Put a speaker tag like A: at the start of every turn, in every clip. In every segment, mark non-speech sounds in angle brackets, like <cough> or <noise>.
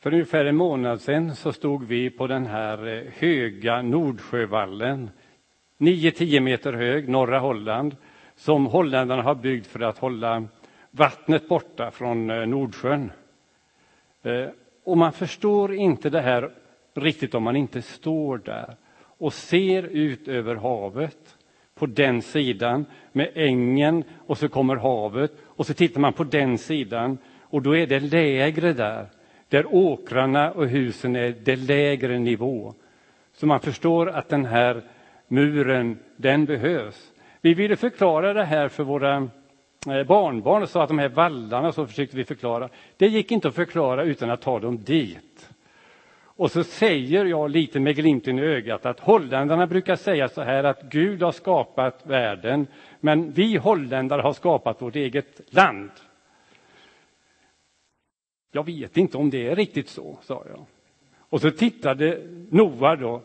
A: För ungefär en månad sedan så stod vi på den här eh, höga Nordsjövallen, 9-10 meter hög, norra Holland, som holländarna har byggt för att hålla vattnet borta från eh, Nordsjön. Eh, och man förstår inte det här riktigt om man inte står där och ser ut över havet på den sidan med ängen och så kommer havet och så tittar man på den sidan och då är det lägre där där åkrarna och husen är det lägre nivå. Så man förstår att den här muren, den behövs. Vi ville förklara det här för våra eh, barnbarn och sa att de här vallarna, så försökte vi förklara. Det gick inte att förklara utan att ta dem dit. Och så säger jag lite med glimten i ögat att holländarna brukar säga så här att Gud har skapat världen, men vi holländare har skapat vårt eget land. Jag vet inte om det är riktigt så, sa jag. Och så tittade Noa då,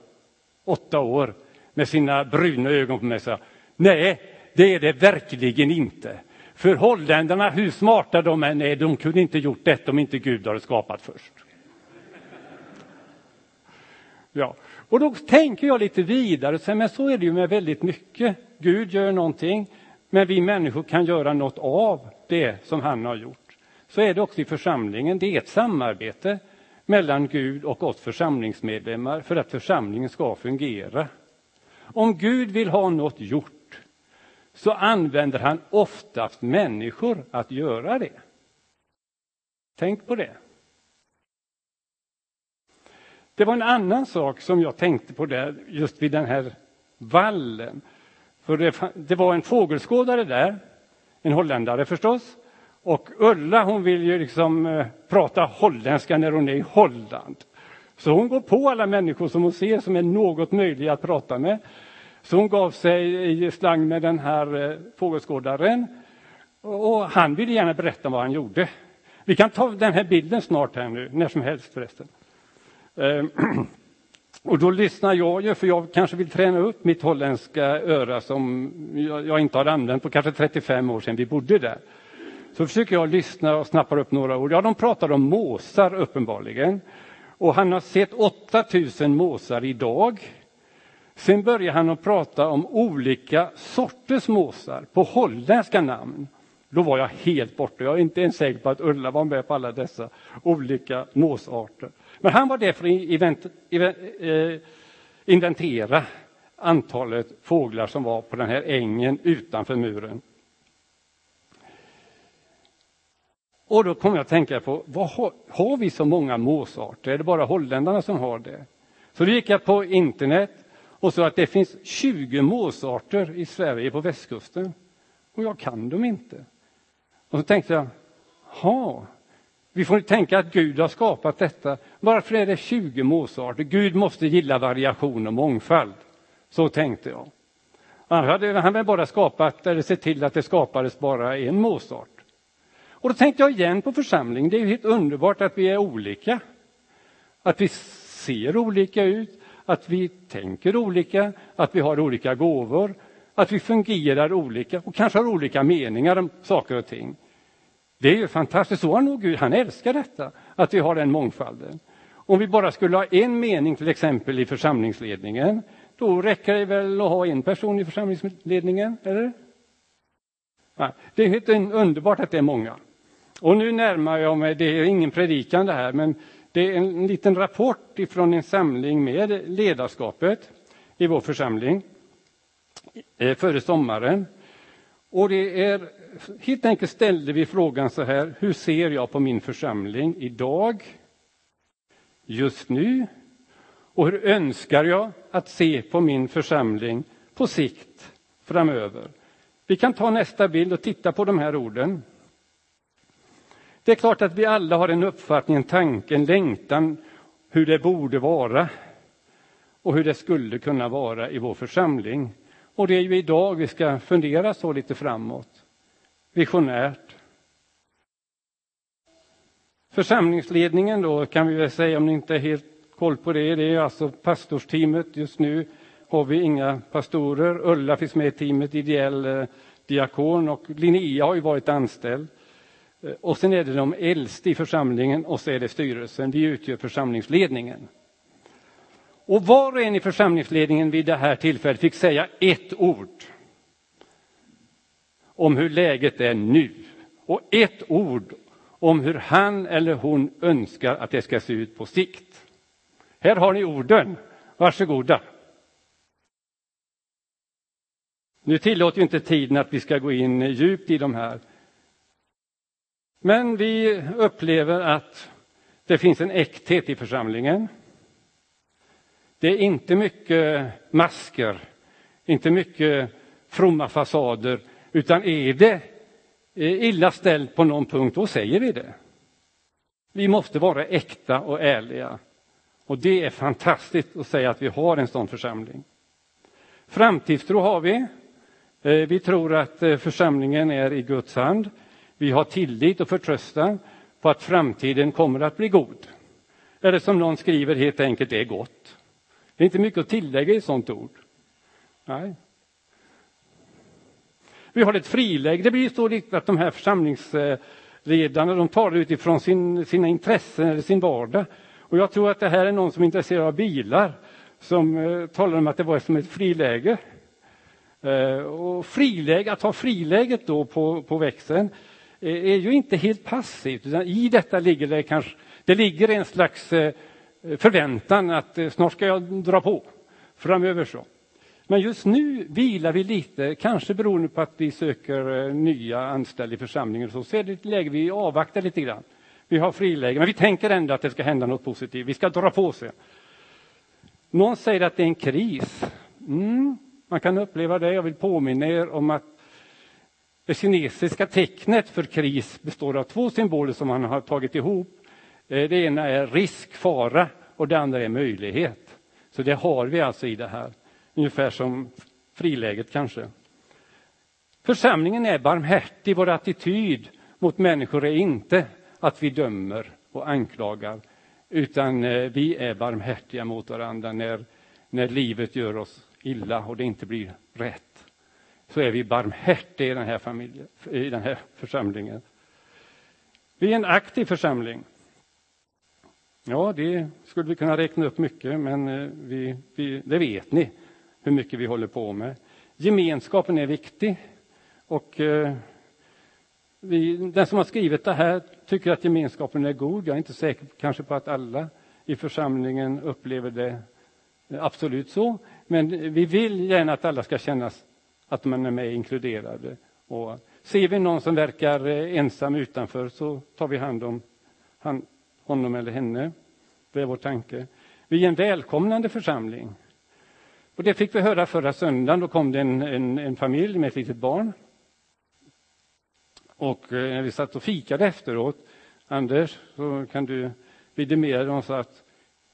A: åtta år, med sina bruna ögon på mig och sa, nej, det är det verkligen inte. För holländarna, hur smarta de än är, de kunde inte gjort detta om inte Gud hade skapat först. Ja, och då tänker jag lite vidare, men så är det ju med väldigt mycket. Gud gör någonting, men vi människor kan göra något av det som han har gjort så är det också i församlingen. Det är ett samarbete mellan Gud och oss församlingsmedlemmar för att församlingen ska fungera. Om Gud vill ha något gjort så använder han oftast människor att göra det. Tänk på det. Det var en annan sak som jag tänkte på där, just vid den här vallen. För det, det var en fågelskådare där, en holländare förstås, och Ulla hon vill ju liksom eh, prata holländska när hon är i Holland. Så hon går på alla människor som hon ser som är något möjliga att prata med. Så hon gav sig i slang med den här eh, fågelskådaren. Och han ville gärna berätta vad han gjorde. Vi kan ta den här bilden snart här nu, när som helst förresten. Eh, <clears throat> och då lyssnar jag ju, för jag kanske vill träna upp mitt holländska öra som jag inte har använt på kanske 35 år sedan vi bodde där. Så försöker jag lyssna och snappar upp några ord. Ja, de pratar om måsar uppenbarligen. Och han har sett 8000 måsar idag. Sen börjar han att prata om olika sorters måsar på holländska namn. Då var jag helt borta. Jag är inte ens säker på att Ulla var med på alla dessa olika måsarter. Men han var där för att eh, inventera antalet fåglar som var på den här ängen utanför muren. Och då kom jag att tänka på, vad har, har vi så många måsarter? Är det bara holländarna som har det? Så då gick jag på internet och sa att det finns 20 måsarter i Sverige på västkusten. Och jag kan dem inte. Och så tänkte jag, ha, vi får tänka att Gud har skapat detta. Varför är det 20 måsarter? Gud måste gilla variation och mångfald. Så tänkte jag. Annars hade han väl bara skapat, eller sett till att det skapades bara en måsart. Och då tänkte jag igen på församlingen. Det är ju helt underbart att vi är olika. Att vi ser olika ut, att vi tänker olika, att vi har olika gåvor, att vi fungerar olika och kanske har olika meningar om saker och ting. Det är ju fantastiskt. Så har nog Gud, han älskar detta, att vi har den mångfalden. Om vi bara skulle ha en mening till exempel i församlingsledningen, då räcker det väl att ha en person i församlingsledningen, eller? Det är helt underbart att det är många. Och nu närmar jag mig, det är ingen predikan det här, men det är en liten rapport ifrån en samling med ledarskapet i vår församling eh, före sommaren. Och det är helt enkelt ställde vi frågan så här, hur ser jag på min församling idag, just nu? Och hur önskar jag att se på min församling på sikt framöver? Vi kan ta nästa bild och titta på de här orden. Det är klart att vi alla har en uppfattning, en tanke, en längtan hur det borde vara och hur det skulle kunna vara i vår församling. Och det är ju idag vi ska fundera så lite framåt, visionärt. Församlingsledningen då kan vi väl säga, om ni inte är helt koll på det, det är alltså pastorsteamet. Just nu har vi inga pastorer. Ulla finns med i teamet, ideell eh, diakon och Linnea har ju varit anställd. Eh, och sen är det de äldste i församlingen och så är det styrelsen. Vi utgör församlingsledningen. Och var och en i församlingsledningen vid det här tillfället fick säga ett ord om hur läget är nu och ett ord om hur han eller hon önskar att det ska se ut på sikt. Här har ni orden. Varsågoda. Nu tillåter inte tiden att vi ska gå in djupt i de här. Men vi upplever att det finns en äkthet i församlingen. Det är inte mycket masker, inte mycket fromma fasader, utan är det eh, illa ställt på någon punkt, då säger vi det. Vi måste vara äkta och ärliga. Och det är fantastiskt att säga att vi har en sån församling. Framtidstro har vi. Eh, vi tror att eh, församlingen är i Guds hand. Vi har tillit och förtröstan på att framtiden kommer att bli god. Eller som någon skriver helt enkelt, det är gott. Det är inte mycket att tillägga i ett sånt ord. Nej. Vi har ett friläge. Det blir så riktigt att de här församlingsledarna de talar utifrån sin, sina intressen eller sin vardag. Och jag tror att det här är någon som är intresserad av bilar som eh, talar om att det var som ett friläge. Eh, och friläge, att ha friläget då på, på växeln Eh, är ju inte helt passivt, utan i detta ligger det kanske det ligger en slags eh, förväntan att eh, snart ska jag dra på framöver. så. Men just nu vilar vi lite, kanske beroende på att vi söker nya anställda i församlingen. Så, så är det ett läge vi avvaktar lite grann. Vi har friläge, men vi tänker ändå att det ska hända något positivt. Vi ska dra på sig. Någon säger att det är en kris. Mm, man kan uppleva det. Jag vill påminna er om att det kinesiska tecknet för kris består av två symboler som man har tagit ihop. Eh, det ena är risk, fara och det andra är möjlighet. Så det har vi alltså i det här. Ungefär som friläget kanske. Församlingen är barmhärtig, vår attityd mot människor är inte att vi dömer och anklagar, utan eh, vi är barmhärtiga mot varandra när, när livet gör oss illa och det inte blir rätt. Så är vi barmhärtiga i den här, familjen, i den här församlingen. Vi är en aktiv församling. Ja, det skulle vi kunna räkna upp mycket, men eh, vi, vi, det vet ni hur mycket vi håller på med. Gemenskapen är viktig och eh, vi, den som har skrivit det här tycker att gemenskapen är god. Jag är inte säker kanske på att alla i församlingen upplever det eh, absolut så, men vi vill gärna att alla ska känna att man är med inkluderade. Och ser vi någon som verkar eh, ensam utanför så tar vi hand om han, honom eller henne. Det är vår tanke. Vi är en välkomnande församling. Och det fick vi höra förra söndagen. Då kom det en, en, en familj med ett litet barn. Och eh, när vi satt och fikade efteråt, Anders, så kan du vidimera, de sa att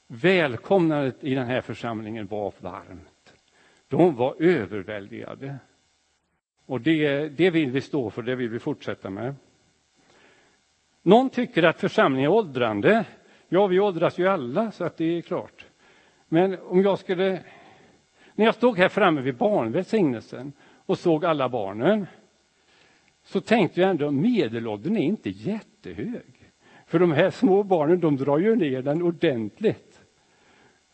A: välkomnandet i den här församlingen var varmt. De var överväldigade. Och det, det vill vi stå för, det vill vi fortsätta med. Någon tycker att församlingen är åldrande. Ja, vi åldras ju alla, så att det är klart. Men om jag skulle när jag stod här framme vid barnvälsignelsen och såg alla barnen så tänkte jag ändå att medelåldern är inte jättehög. För de här små barnen de drar ju ner den ordentligt.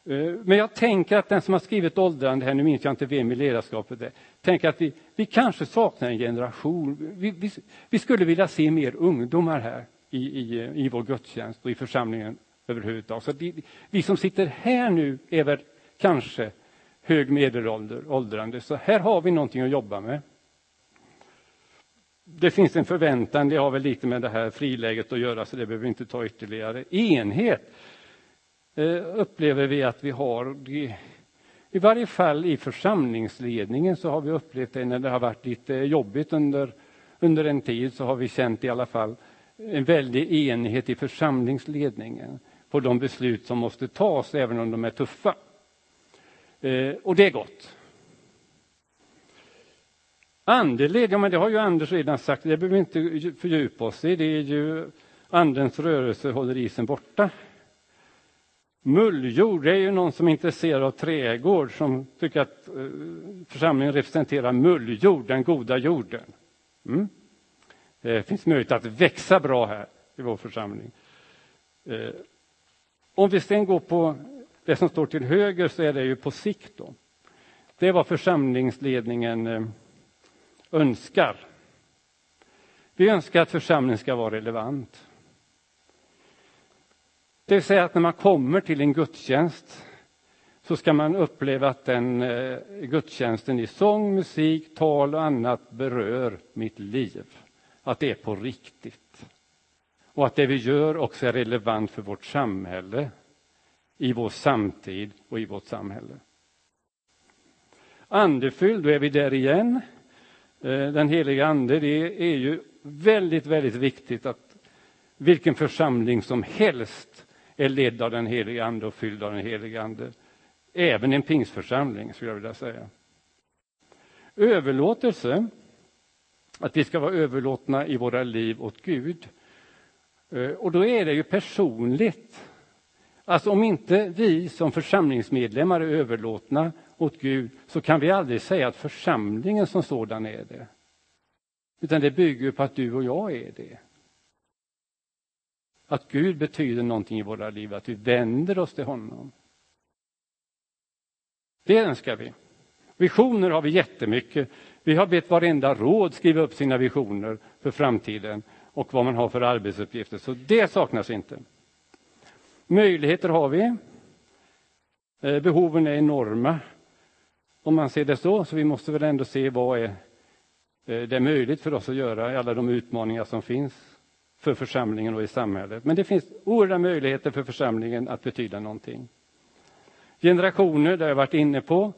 A: Eh, men jag tänker att den som har skrivit åldrande här, nu minns jag inte vem i ledarskapet är, tänker att vi, vi kanske saknar en generation. Vi, vi, vi skulle vilja se mer ungdomar här i, i, i vår gudstjänst och i församlingen överhuvudtaget. Så vi, vi som sitter här nu är väl kanske hög medelålder, åldrande. Så här har vi någonting att jobba med. Det finns en förväntan, det har väl lite med det här friläget att göra, så det behöver vi inte ta ytterligare. Enhet eh, upplever vi att vi har. I varje fall i församlingsledningen så har vi upplevt det när det har varit lite jobbigt under, under en tid så har vi känt i alla fall en väldig enighet i församlingsledningen på de beslut som måste tas, även om de är tuffa. Eh, och det är gott. Andeled, ja men det har ju Anders redan sagt, det behöver vi inte fördjupa oss i. Det är ju andens rörelse håller isen borta. Mulljord, det är ju någon som är intresserad av trädgård som tycker att eh, församlingen representerar mulljord, den goda jorden. Mm. Det finns möjlighet att växa bra här i vår församling. Eh, om vi sen går på det som står till höger så är det ju på sikt. Då. Det är vad församlingsledningen önskar. Vi önskar att församlingen ska vara relevant. Det vill säga att när man kommer till en gudstjänst så ska man uppleva att den eh, gudstjänsten i sång, musik, tal och annat berör mitt liv. Att det är på riktigt. Och att det vi gör också är relevant för vårt samhälle, i vår samtid och i vårt samhälle. Andefylld, då är vi där igen. Eh, den heliga ande, det är ju väldigt, väldigt viktigt att vilken församling som helst är ledd av den helige ande och fylld av den helige ande. Även en pingsförsamling, skulle jag vilja säga. Överlåtelse, att vi ska vara överlåtna i våra liv åt Gud. Eh, och då är det ju personligt. Alltså om inte vi som församlingsmedlemmar är överlåtna åt Gud så kan vi aldrig säga att församlingen som sådan är det. Utan det bygger på att du och jag är det. Att Gud betyder någonting i våra liv, att vi vänder oss till honom. Det önskar vi. Visioner har vi jättemycket. Vi har bett varenda råd skriva upp sina visioner för framtiden och vad man har för arbetsuppgifter, så det saknas inte. Möjligheter har vi. Eh, behoven är enorma. Om man ser det så, så vi måste väl ändå se vad är eh, det är möjligt för oss att göra i alla de utmaningar som finns för församlingen och i samhället. Men det finns oerhörda möjligheter för församlingen att betyda någonting. Generationer, det har jag varit inne på.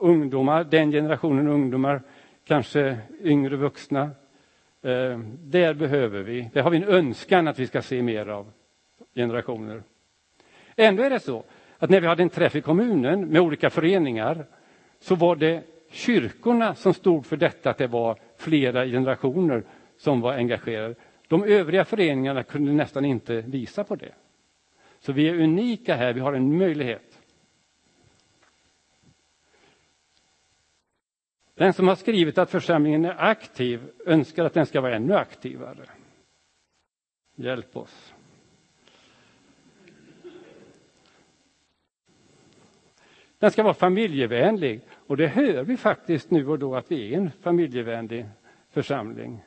A: Ungdomar, den generationen ungdomar, kanske yngre vuxna. Eh, där behöver vi, där har vi en önskan att vi ska se mer av generationer. Ändå är det så att när vi hade en träff i kommunen med olika föreningar så var det kyrkorna som stod för detta, att det var flera generationer som var engagerade. De övriga föreningarna kunde nästan inte visa på det. Så vi är unika här, vi har en möjlighet. Den som har skrivit att församlingen är aktiv önskar att den ska vara ännu aktivare. Hjälp oss. Den ska vara familjevänlig och det hör vi faktiskt nu och då att vi är en familjevänlig församling.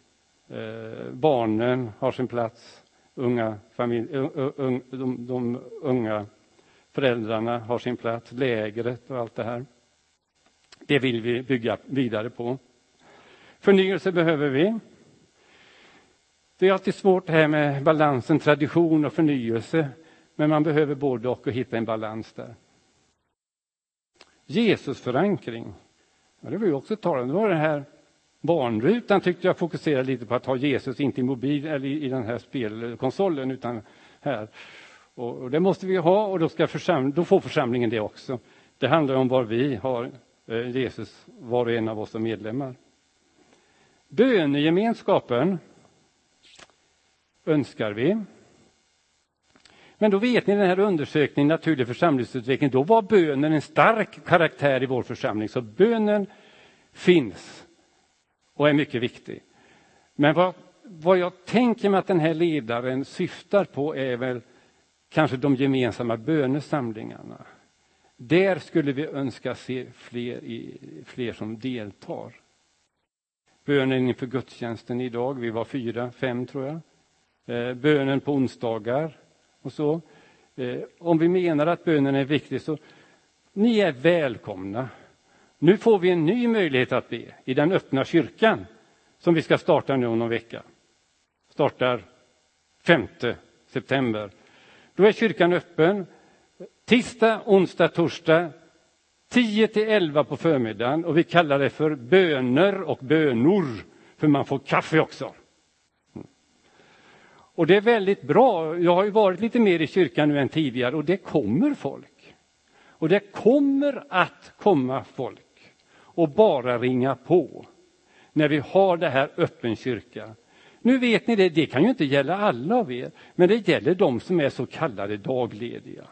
A: Eh, barnen har sin plats, unga familj, un, un, de, de unga föräldrarna har sin plats, lägret och allt det här. Det vill vi bygga vidare på. Förnyelse behöver vi. Det är alltid svårt det här med balansen tradition och förnyelse, men man behöver både och och hitta en balans där. Jesusförankring. Ja, det var ju också talande. Det var den här barnrutan tyckte jag fokuserade lite på att ha Jesus inte i mobil eller i den här spelkonsolen utan här. Och, och det måste vi ha och då, ska försam, då får församlingen det också. Det handlar om var vi har eh, Jesus, var och en av oss som medlemmar. Bönegemenskapen önskar vi. Men då vet ni den här undersökningen Naturlig församlingsutveckling, då var bönen en stark karaktär i vår församling. Så bönen finns och är mycket viktig. Men vad, vad jag tänker mig att den här ledaren syftar på är väl kanske de gemensamma bönesamlingarna. Där skulle vi önska se fler, i, fler som deltar. Bönen inför gudstjänsten idag, vi var fyra, fem tror jag. Eh, bönen på onsdagar och så. Eh, om vi menar att bönen är viktig så ni är välkomna. Nu får vi en ny möjlighet att be i den öppna kyrkan som vi ska starta nu om någon vecka. Startar 5 september. Då är kyrkan öppen tisdag, onsdag, torsdag 10 till 11 på förmiddagen och vi kallar det för böner och bönor för man får kaffe också. Och det är väldigt bra. Jag har ju varit lite mer i kyrkan nu än tidigare och det kommer folk. Och det kommer att komma folk och bara ringa på när vi har det här öppen kyrka. Nu vet ni det, det kan ju inte gälla alla av er, men det gäller de som är så kallade daglediga.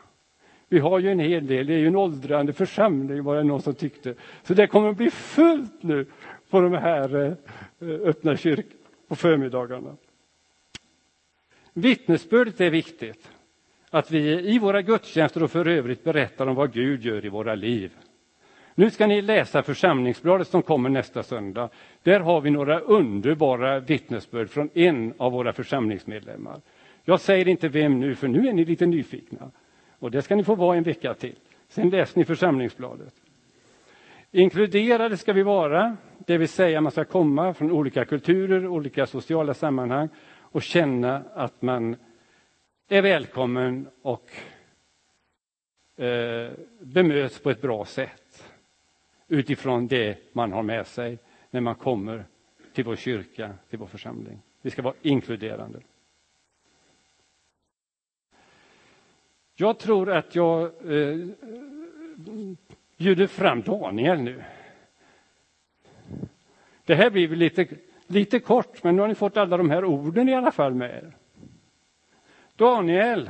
A: Vi har ju en hel del, det är ju en åldrande församling var det någon som tyckte. Så det kommer att bli fullt nu på de här eh, öppna kyrkorna. på förmiddagarna. Vittnesbördet är viktigt. Att vi i våra gudstjänster och för övrigt berättar om vad Gud gör i våra liv. Nu ska ni läsa församlingsbladet som kommer nästa söndag. Där har vi några underbara vittnesbörd från en av våra församlingsmedlemmar. Jag säger inte vem nu, för nu är ni lite nyfikna. Och det ska ni få vara en vecka till. Sen läser ni församlingsbladet. Inkluderade ska vi vara, det vill säga man ska komma från olika kulturer, olika sociala sammanhang och känna att man är välkommen och eh, bemöts på ett bra sätt utifrån det man har med sig när man kommer till vår kyrka, till vår församling. Vi ska vara inkluderande. Jag tror att jag eh, bjuder fram Daniel nu. Det här blir lite, lite kort, men nu har ni fått alla de här orden i alla fall med er. Daniel,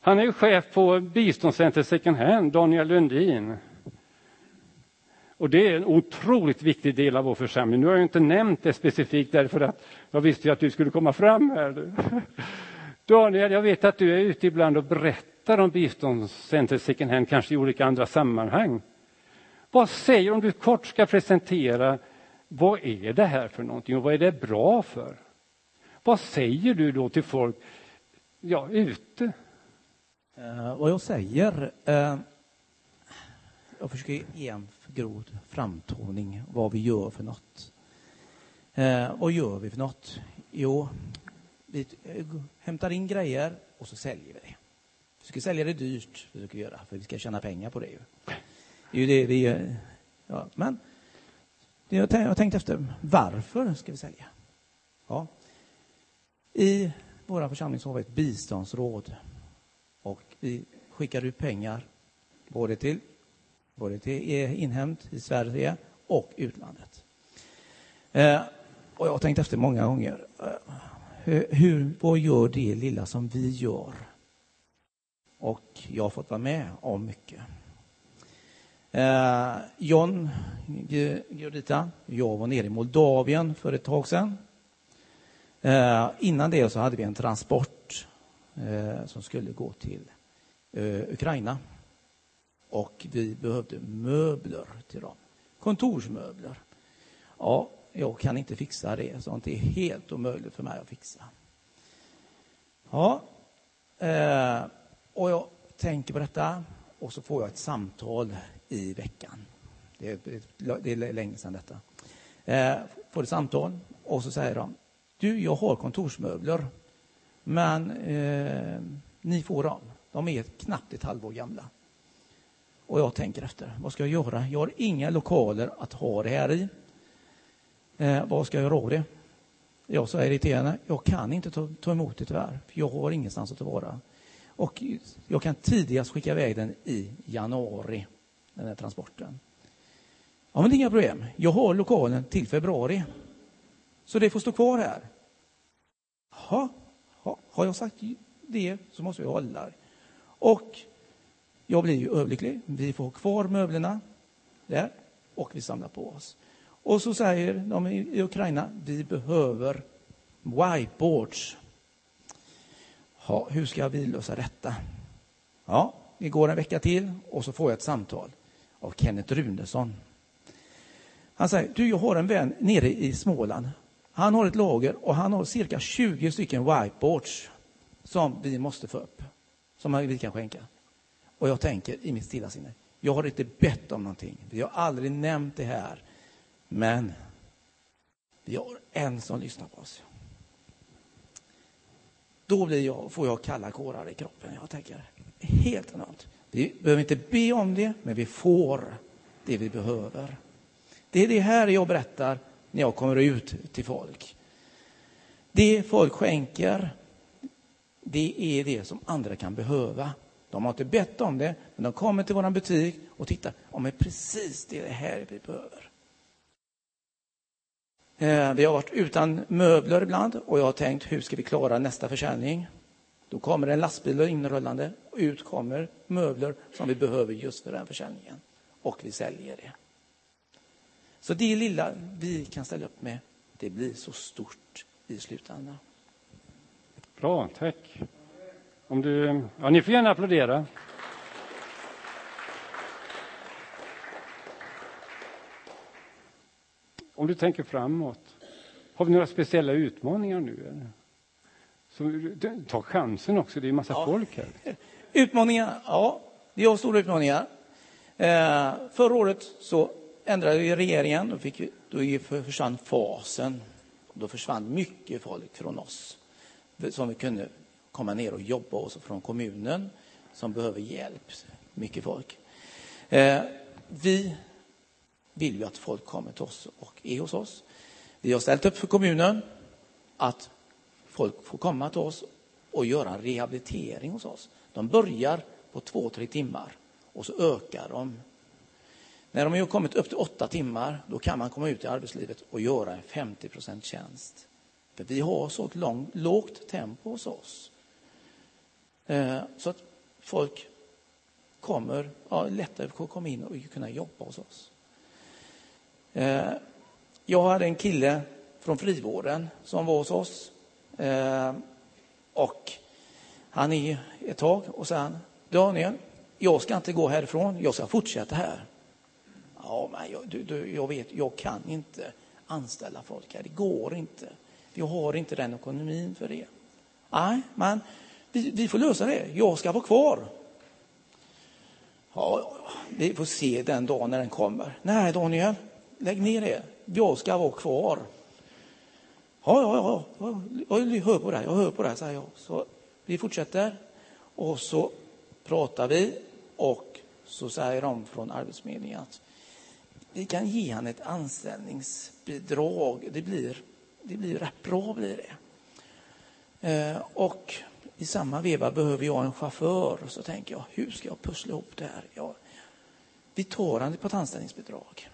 A: han är ju chef på biståndscenter Second Hand, Daniel Lundin. Och det är en otroligt viktig del av vår församling. Nu har jag inte nämnt det specifikt därför att jag visste att du skulle komma fram här. <laughs> Daniel, jag vet att du är ute ibland och berättar om biståndscenter second hand, kanske i olika andra sammanhang. Vad säger om du kort ska presentera vad är det här för någonting och vad är det bra för? Vad säger du då till folk ja, ute?
B: Uh, vad jag säger? Uh, jag försöker ge en grov framtoning vad vi gör för något. Eh, vad gör vi för något? Jo, vi eh, hämtar in grejer och så säljer vi det. Vi försöker sälja det dyrt, försöker göra, för vi ska tjäna pengar på det. Ju. Det är ju det vi gör. Ja, men jag har tänkt efter, varför ska vi sälja? Ja. I vår församling så har vi ett biståndsråd och vi skickar ut pengar både till, både till inhämt i Sverige och utlandet. Eh, och jag har tänkt efter många gånger. Eh, hur, vad gör det lilla som vi gör? Och jag har fått vara med om mycket. Eh, John Giordita, jag var nere i Moldavien för ett tag sedan. Eh, innan det så hade vi en transport eh, som skulle gå till eh, Ukraina. Och vi behövde möbler till dem. Kontorsmöbler. Ja, jag kan inte fixa det. Sånt är helt omöjligt för mig att fixa. Ja, eh, och jag tänker på detta och så får jag ett samtal i veckan. Det är, det är länge sedan detta. Eh, får ett samtal och så säger de, du, jag har kontorsmöbler, men eh, ni får dem. De är knappt ett halvår gamla. Och jag tänker efter, vad ska jag göra? Jag har inga lokaler att ha det här i. Eh, vad ska jag göra av det? Jag sa irriterande, jag kan inte ta, ta emot det tyvärr, för jag har ingenstans att vara. Och jag kan tidigast skicka iväg den i januari, den här transporten. Ja, men det är inga problem. Jag har lokalen till februari. Så det får stå kvar här. Ha, ha, har jag sagt det så måste jag hålla. Och jag blir ju överlycklig. Vi får kvar möblerna där och vi samlar på oss. Och så säger de i Ukraina, vi behöver whiteboards. Ja, hur ska vi lösa detta? Ja, det går en vecka till och så får jag ett samtal av Kenneth Runesson. Han säger, du jag har en vän nere i Småland. Han har ett lager och han har cirka 20 stycken whiteboards som vi måste få upp, som vi kan skänka. Och jag tänker i mitt stilla sinne, jag har inte bett om någonting. Vi har aldrig nämnt det här. Men vi har en som lyssnar på oss. Då blir jag, får jag kalla kårar i kroppen. Jag tänker, helt enormt. Vi behöver inte be om det, men vi får det vi behöver. Det är det här jag berättar när jag kommer ut till folk. Det folk skänker, det är det som andra kan behöva. De har inte bett om det, men de kommer till vår butik och tittar. Ja, men precis det är det här vi behöver. Vi har varit utan möbler ibland och jag har tänkt hur ska vi klara nästa försäljning? Då kommer en lastbil inrullande och ut kommer möbler som vi behöver just för den försäljningen. Och vi säljer det. Så det lilla vi kan ställa upp med, det blir så stort i slutändan.
A: Bra, tack. Om du, ja, ni får gärna applådera. Om du tänker framåt, har vi några speciella utmaningar nu? Eller? Så, ta chansen också, det är en massa ja. folk här. <laughs>
B: Utmaningar, ja, vi har stora utmaningar. Eh, förra året så ändrade vi regeringen, då, fick vi, då försvann fasen. Då försvann mycket folk från oss som vi kunde komma ner och jobba hos från kommunen som behöver hjälp, mycket folk. Eh, vi vill ju att folk kommer till oss och är hos oss. Vi har ställt upp för kommunen att folk får komma till oss och göra en rehabilitering hos oss. De börjar på två, tre timmar och så ökar de. När de har kommit upp till åtta timmar, då kan man komma ut i arbetslivet och göra en 50 tjänst. För vi har så ett lång, lågt tempo hos oss. Eh, så att folk kommer, ja, lättare att komma in och kunna jobba hos oss. Eh, jag hade en kille från frivården som var hos oss. Eh, och han är ett tag och sen, Daniel, jag ska inte gå härifrån, jag ska fortsätta här. Ja, men jag, du, du, jag vet, jag kan inte anställa folk här, det går inte. Vi har inte den ekonomin för det. Nej, men vi, vi får lösa det. Jag ska vara kvar. Ja, vi får se den dagen när den kommer. Nej, Daniel, lägg ner det. Jag ska vara kvar. Ja, ja, ja, jag hör på det, jag hör på det, säger jag. Så vi fortsätter och så pratar vi och så säger de från Arbetsförmedlingen att vi kan ge han ett anställningsbidrag. Det blir, det blir rätt bra. Blir det. Eh, och i samma veva behöver jag en chaufför. Och så tänker jag, hur ska jag pussla ihop det här? Ja, vi tar han på ett anställningsbidrag.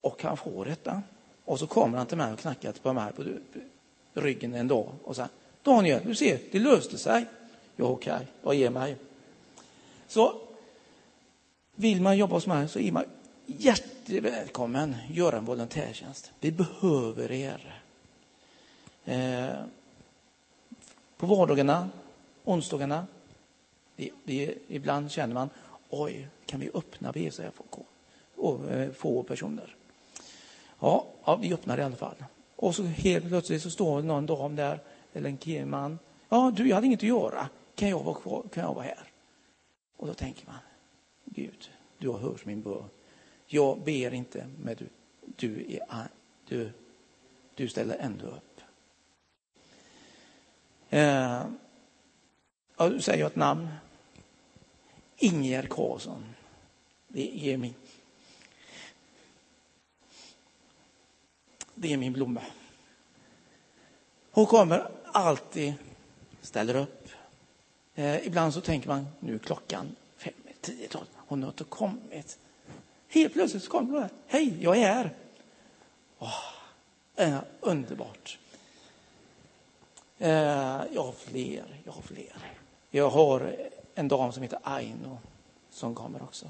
B: Och han får detta. Och så kommer han till mig och knackar på mig på ryggen en dag och säger Daniel, du ser, det löste sig. Ja, okej, okay, jag ger mig. Så vill man jobba hos mig så är man jättevälkommen göra en volontärtjänst. Vi behöver er. Eh, på vardagarna, onsdagarna, vi, vi, ibland känner man oj, kan vi öppna BSFK? Och eh, få personer. Ja, ja, vi öppnar i alla fall. Och så helt plötsligt så står någon dam där, eller en killman. Ja, du, jag hade inget att göra. Kan jag vara kvar? Kan jag vara här? Och då tänker man, Gud, du har hört min bön. Jag ber inte, men du, du, är, du, du ställer ändå upp. Eh, ja, du säger ett namn. Ingegerd Karlsson. Det är min Det är min blomma. Hon kommer alltid, ställer upp. Eh, ibland så tänker man, nu är klockan fem, tio, tolv. Hon har inte kommit. Helt plötsligt så kommer hon. Hej, jag är här. Åh, eh, underbart. Eh, jag har fler, jag har fler. Jag har en dam som heter Aino som kommer också.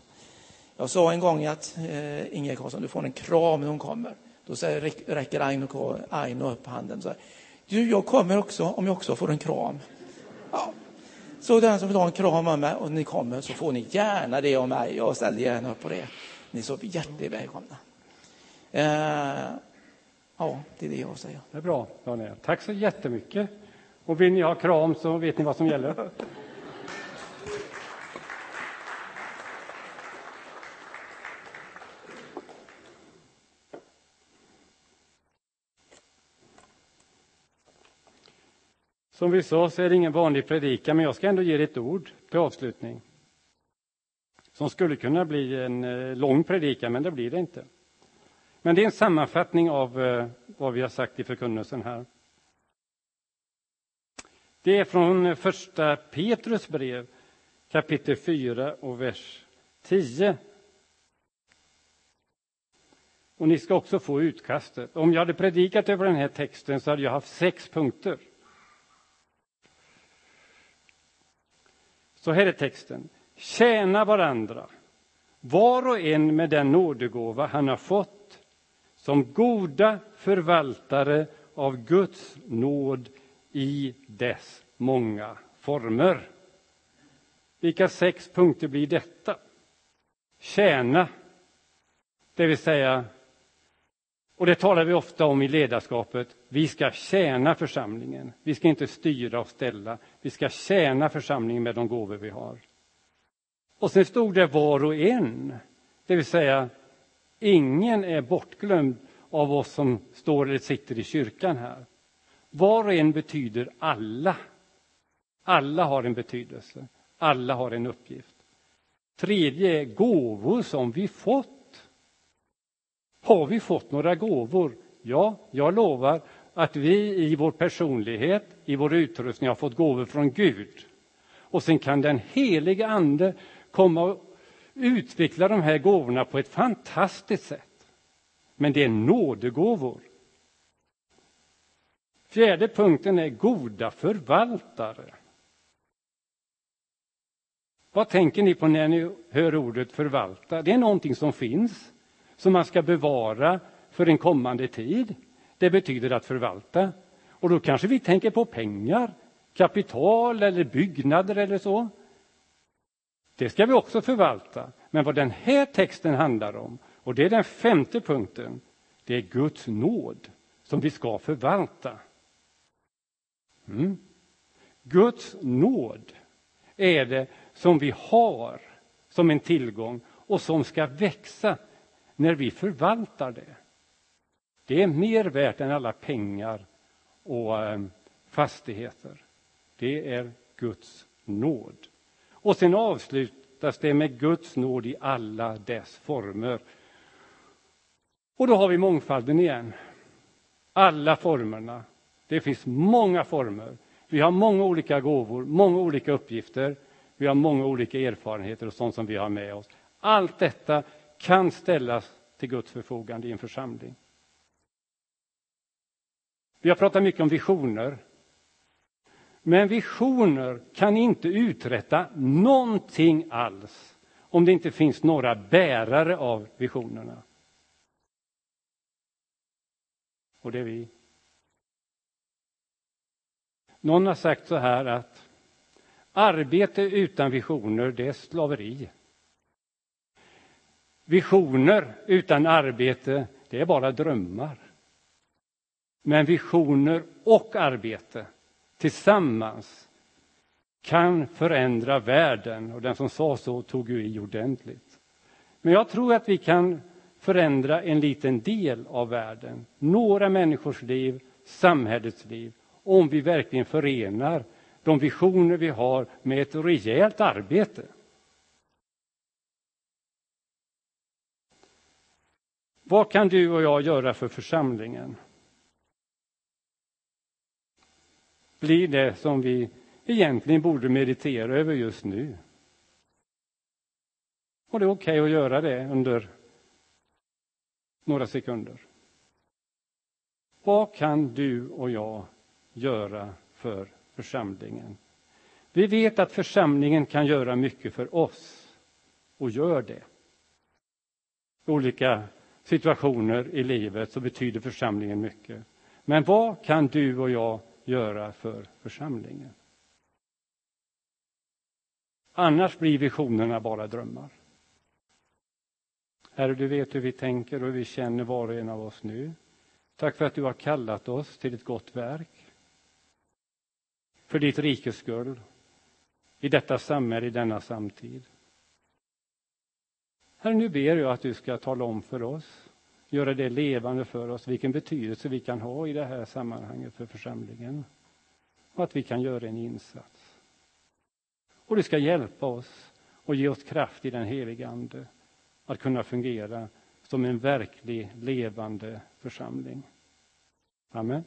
B: Jag sa en gång att eh, Ingrid Karlsson, du får en kram när hon kommer. Då säger, räcker Aino, Aino upp handen och säger, du, jag kommer också om jag också får en kram. Ja. Så den som vill ha en kram av mig och ni kommer så får ni gärna det av mig. Jag ställer gärna upp på det. Ni är så hjärtligt välkomna. Eh, ja, det är det jag säger.
A: Det är bra, Daniel. Tack så jättemycket. Och vill ni ha kram så vet ni vad som gäller. Som vi sa så är det ingen vanlig predikan, men jag ska ändå ge er ett ord till avslutning. Som skulle kunna bli en eh, lång predikan, men det blir det inte. Men det är en sammanfattning av eh, vad vi har sagt i förkunnelsen här. Det är från första Petrus brev, kapitel 4 och vers 10. Och ni ska också få utkastet. Om jag hade predikat över den här texten så hade jag haft sex punkter. Så här är texten. Tjäna varandra, var och en med den nådegåva han har fått, som goda förvaltare av Guds nåd i dess många former. Vilka sex punkter blir detta? Tjäna, det vill säga, och det talar vi ofta om i ledarskapet, vi ska tjäna församlingen. Vi ska inte styra och ställa, vi ska tjäna församlingen med de gåvor vi har. Och sen stod det var och en, det vill säga ingen är bortglömd av oss som står eller sitter i kyrkan här. Var och en betyder alla. Alla har en betydelse. Alla har en uppgift. Tredje är gåvor som vi fått. Har vi fått några gåvor? Ja, jag lovar att vi i vår personlighet, i vår utrustning har fått gåvor från Gud. Och sen kan den helige Ande komma och utveckla de här gåvorna på ett fantastiskt sätt. Men det är nådegåvor. Fjärde punkten är goda förvaltare. Vad tänker ni på när ni hör ordet förvalta? Det är någonting som finns, som man ska bevara för en kommande tid. Det betyder att förvalta. Och då kanske vi tänker på pengar, kapital eller byggnader eller så. Det ska vi också förvalta. Men vad den här texten handlar om, och det är den femte punkten, det är Guds nåd som vi ska förvalta. Mm. Guds nåd är det som vi har som en tillgång och som ska växa när vi förvaltar det. Det är mer värt än alla pengar och eh, fastigheter. Det är Guds nåd. Och sen avslutas det med Guds nåd i alla dess former. Och då har vi mångfalden igen. Alla formerna. Det finns många former. Vi har många olika gåvor, många olika uppgifter. Vi har många olika erfarenheter och sånt som vi har med oss. Allt detta kan ställas till Guds förfogande i en församling. Vi har pratat mycket om visioner. Men visioner kan inte uträtta någonting alls om det inte finns några bärare av visionerna. Och det är vi. Någon har sagt så här att arbete utan visioner, det är slaveri. Visioner utan arbete, det är bara drömmar. Men visioner och arbete tillsammans kan förändra världen. Och den som sa så tog ju i ordentligt. Men jag tror att vi kan förändra en liten del av världen, några människors liv, samhällets liv, om vi verkligen förenar de visioner vi har med ett rejält arbete. Vad kan du och jag göra för församlingen? Blir det som vi egentligen borde meditera över just nu? Och det är okej okay att göra det under några sekunder. Vad kan du och jag göra för församlingen? Vi vet att församlingen kan göra mycket för oss och gör det. I olika situationer i livet så betyder församlingen mycket. Men vad kan du och jag göra för församlingen? Annars blir visionerna bara drömmar. Herre, du vet hur vi tänker och hur vi känner var och en av oss nu. Tack för att du har kallat oss till ett gott verk. För ditt rikes skull. I detta samhälle, i denna samtid. Herre, nu ber jag att du ska tala om för oss, göra det levande för oss, vilken betydelse vi kan ha i det här sammanhanget för församlingen. Och att vi kan göra en insats. Och du ska hjälpa oss och ge oss kraft i den heliga Ande att kunna fungera som en verklig levande församling. Amen.